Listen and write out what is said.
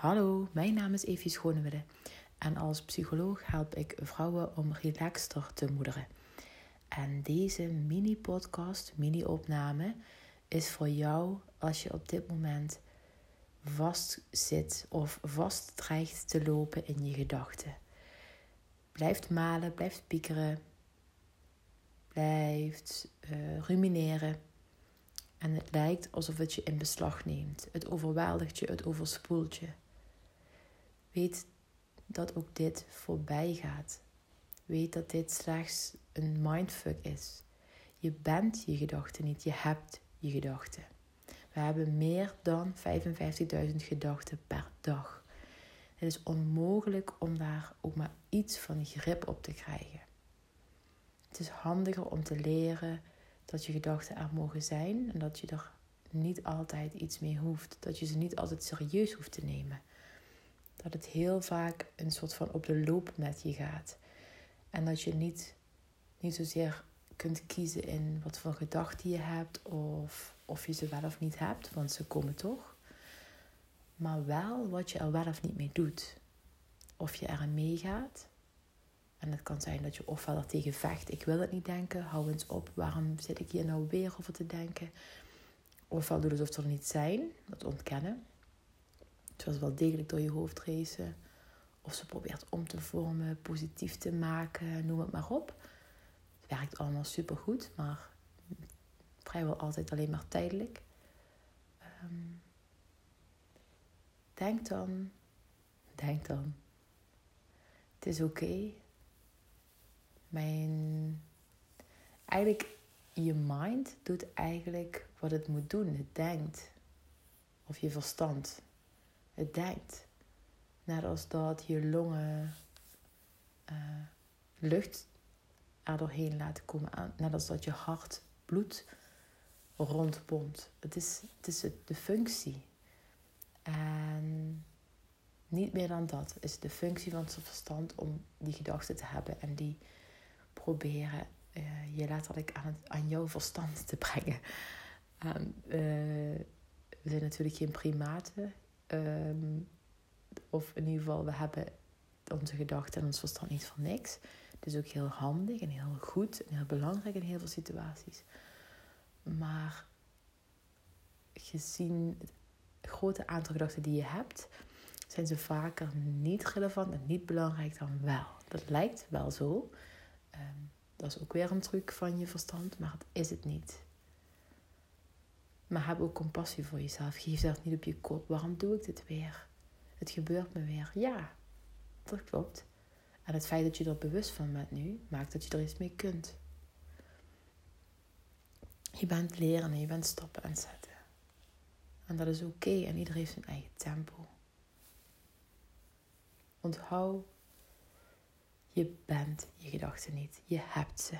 Hallo, mijn naam is Evie Schonewille en als psycholoog help ik vrouwen om relaxter te moederen. En deze mini-podcast, mini-opname is voor jou als je op dit moment vast zit of vast dreigt te lopen in je gedachten. Blijft malen, blijft piekeren, blijft uh, rumineren. En het lijkt alsof het je in beslag neemt. Het overweldigt je, het overspoelt je. Weet dat ook dit voorbij gaat. Weet dat dit slechts een mindfuck is. Je bent je gedachten niet, je hebt je gedachten. We hebben meer dan 55.000 gedachten per dag. Het is onmogelijk om daar ook maar iets van grip op te krijgen. Het is handiger om te leren dat je gedachten er mogen zijn en dat je er niet altijd iets mee hoeft. Dat je ze niet altijd serieus hoeft te nemen. Dat het heel vaak een soort van op de loop met je gaat. En dat je niet, niet zozeer kunt kiezen in wat voor gedachten je hebt of of je ze wel of niet hebt, want ze komen toch. Maar wel wat je er wel of niet mee doet. Of je erin meegaat. En het kan zijn dat je ofwel er tegen vecht, ik wil het niet denken, hou eens op, waarom zit ik hier nou weer over te denken? Ofwel doe alsof ze er niet zijn, dat ontkennen. Terwijl ze wel degelijk door je hoofd racen. Of ze probeert om te vormen, positief te maken, noem het maar op. Het werkt allemaal supergoed, maar vrijwel altijd alleen maar tijdelijk. Um, denk dan, denk dan, het is oké. Mijn, eigenlijk, je mind doet eigenlijk wat het moet doen. Het denkt. Of je verstand. Het denkt. Net als dat je longen uh, lucht er doorheen laten komen. Net als dat je hart bloed rondpompt. Het is, het is de functie. En niet meer dan dat is de functie van het verstand om die gedachten te hebben en die proberen uh, je letterlijk aan, aan jouw verstand te brengen. uh, we zijn natuurlijk geen primaten. Ehm, of in ieder geval, we hebben onze gedachten en ons verstand niet voor niks. Is ook heel handig en heel goed en heel belangrijk in heel veel situaties. Maar gezien het grote aantal gedachten die je hebt, zijn ze vaker niet relevant en niet belangrijk dan wel. Dat lijkt wel zo. Ehm, dat is ook weer een truc van je verstand, maar het is het niet. Maar heb ook compassie voor jezelf. Geef jezelf niet op je kop. Waarom doe ik dit weer? Het gebeurt me weer. Ja, dat klopt. En het feit dat je er bewust van bent nu, maakt dat je er iets mee kunt. Je bent leren en je bent stappen het zetten. En dat is oké en iedereen heeft zijn eigen tempo. Onthoud, je bent je gedachten niet, je hebt ze.